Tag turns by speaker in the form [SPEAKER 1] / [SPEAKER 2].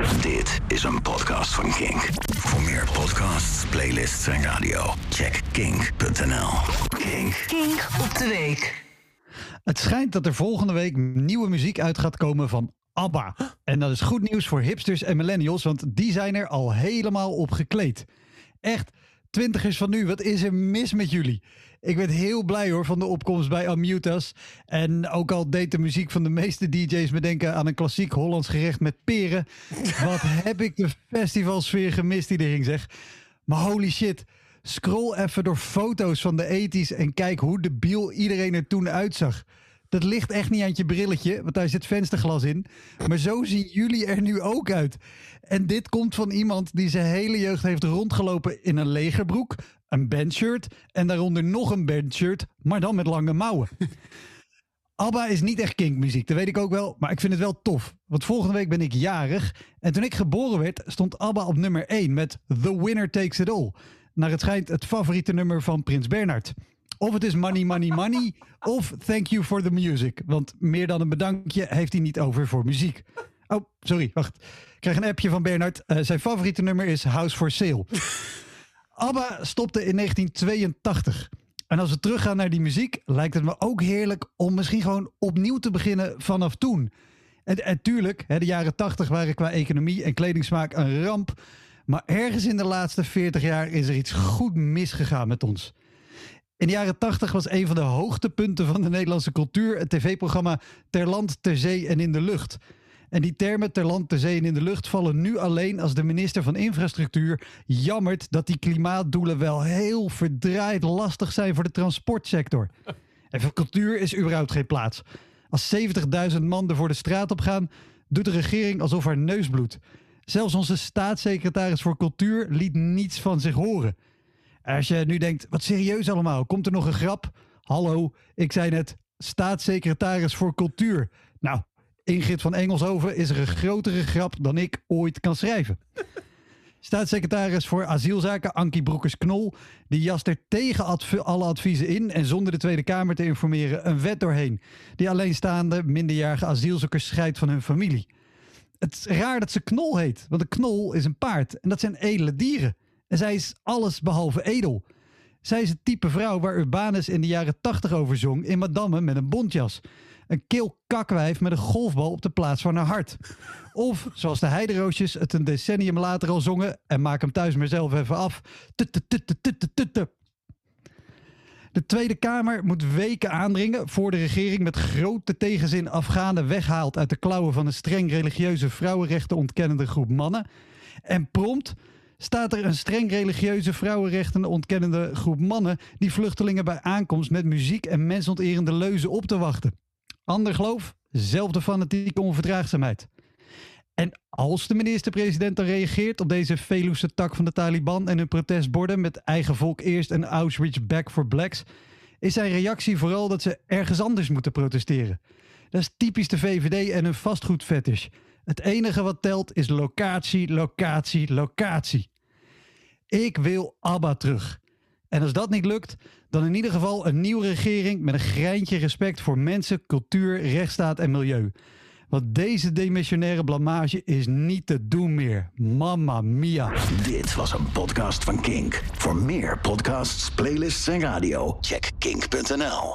[SPEAKER 1] Dit is een podcast van Kink. Voor meer podcasts, playlists en radio, check kink.nl. Kink.
[SPEAKER 2] Kink op de week.
[SPEAKER 3] Het schijnt dat er volgende week nieuwe muziek uit gaat komen van ABBA. En dat is goed nieuws voor hipsters en millennials, want die zijn er al helemaal op gekleed. Echt, twintigers van nu, wat is er mis met jullie? Ik werd heel blij hoor van de opkomst bij Amutas. En ook al deed de muziek van de meeste DJ's me denken aan een klassiek Hollands gerecht met peren. Wat heb ik de festivalsfeer gemist die er hing zeg. Maar holy shit, scroll even door foto's van de 80s en kijk hoe debiel iedereen er toen uitzag. Dat ligt echt niet aan je brilletje, want daar zit vensterglas in. Maar zo zien jullie er nu ook uit. En dit komt van iemand die zijn hele jeugd heeft rondgelopen in een legerbroek, een bandshirt en daaronder nog een bandshirt, maar dan met lange mouwen. ABBA is niet echt kinkmuziek, dat weet ik ook wel, maar ik vind het wel tof. Want volgende week ben ik jarig en toen ik geboren werd stond ABBA op nummer 1 met The Winner Takes It All. Naar het schijnt het favoriete nummer van Prins Bernhard. Of het is Money, Money, Money. Of Thank You for the Music. Want meer dan een bedankje heeft hij niet over voor muziek. Oh, sorry, wacht. Ik krijg een appje van Bernard. Uh, zijn favoriete nummer is House for Sale. ABBA stopte in 1982. En als we teruggaan naar die muziek, lijkt het me ook heerlijk om misschien gewoon opnieuw te beginnen vanaf toen. En, en tuurlijk, hè, de jaren 80 waren qua economie en kledingsmaak een ramp. Maar ergens in de laatste 40 jaar is er iets goed misgegaan met ons. In de jaren 80 was een van de hoogtepunten van de Nederlandse cultuur het tv-programma Ter Land, Ter Zee en in de Lucht. En die termen ter land, ter zee en in de lucht vallen nu alleen als de minister van Infrastructuur jammert dat die klimaatdoelen wel heel verdraaid lastig zijn voor de transportsector. En voor cultuur is überhaupt geen plaats. Als 70.000 man er voor de straat op gaan, doet de regering alsof haar neus bloedt. Zelfs onze staatssecretaris voor cultuur liet niets van zich horen. Als je nu denkt, wat serieus allemaal, komt er nog een grap? Hallo, ik zei net staatssecretaris voor cultuur. Nou, Ingrid van Engelshoven is er een grotere grap dan ik ooit kan schrijven. Staatssecretaris voor asielzaken Ankie Broekers-Knol... die jast er tegen alle adviezen in... en zonder de Tweede Kamer te informeren een wet doorheen... die alleenstaande minderjarige asielzoekers scheidt van hun familie. Het is raar dat ze Knol heet, want een knol is een paard... en dat zijn edele dieren. En zij is alles behalve edel. Zij is het type vrouw waar Urbanus in de jaren tachtig over zong... in Madame met een bontjas... Een kil kakwijf met een golfbal op de plaats van haar hart. Of, zoals de heideroosjes het een decennium later al zongen... en maak hem thuis maar zelf even af... De Tweede Kamer moet weken aandringen voor de regering met grote tegenzin Afghanen weghaalt uit de klauwen van een streng religieuze vrouwenrechten ontkennende groep mannen. En prompt staat er een streng religieuze vrouwenrechten ontkennende groep mannen die vluchtelingen bij aankomst met muziek en mensonterende leuzen op te wachten. Ander geloof, zelfde fanatieke onverdraagzaamheid. En als de minister-president dan reageert op deze Veluwse tak van de Taliban en hun protestborden met eigen volk eerst en Auschwitz back for blacks, is zijn reactie vooral dat ze ergens anders moeten protesteren. Dat is typisch de VVD en hun vastgoedfetish. Het enige wat telt is locatie, locatie, locatie. Ik wil ABBA terug. En als dat niet lukt, dan in ieder geval een nieuwe regering met een greintje respect voor mensen, cultuur, rechtsstaat en milieu. Want deze demissionaire blamage is niet te doen meer. Mamma mia.
[SPEAKER 1] Dit was een podcast van Kink. Voor meer podcasts, playlists en radio, check kink.nl.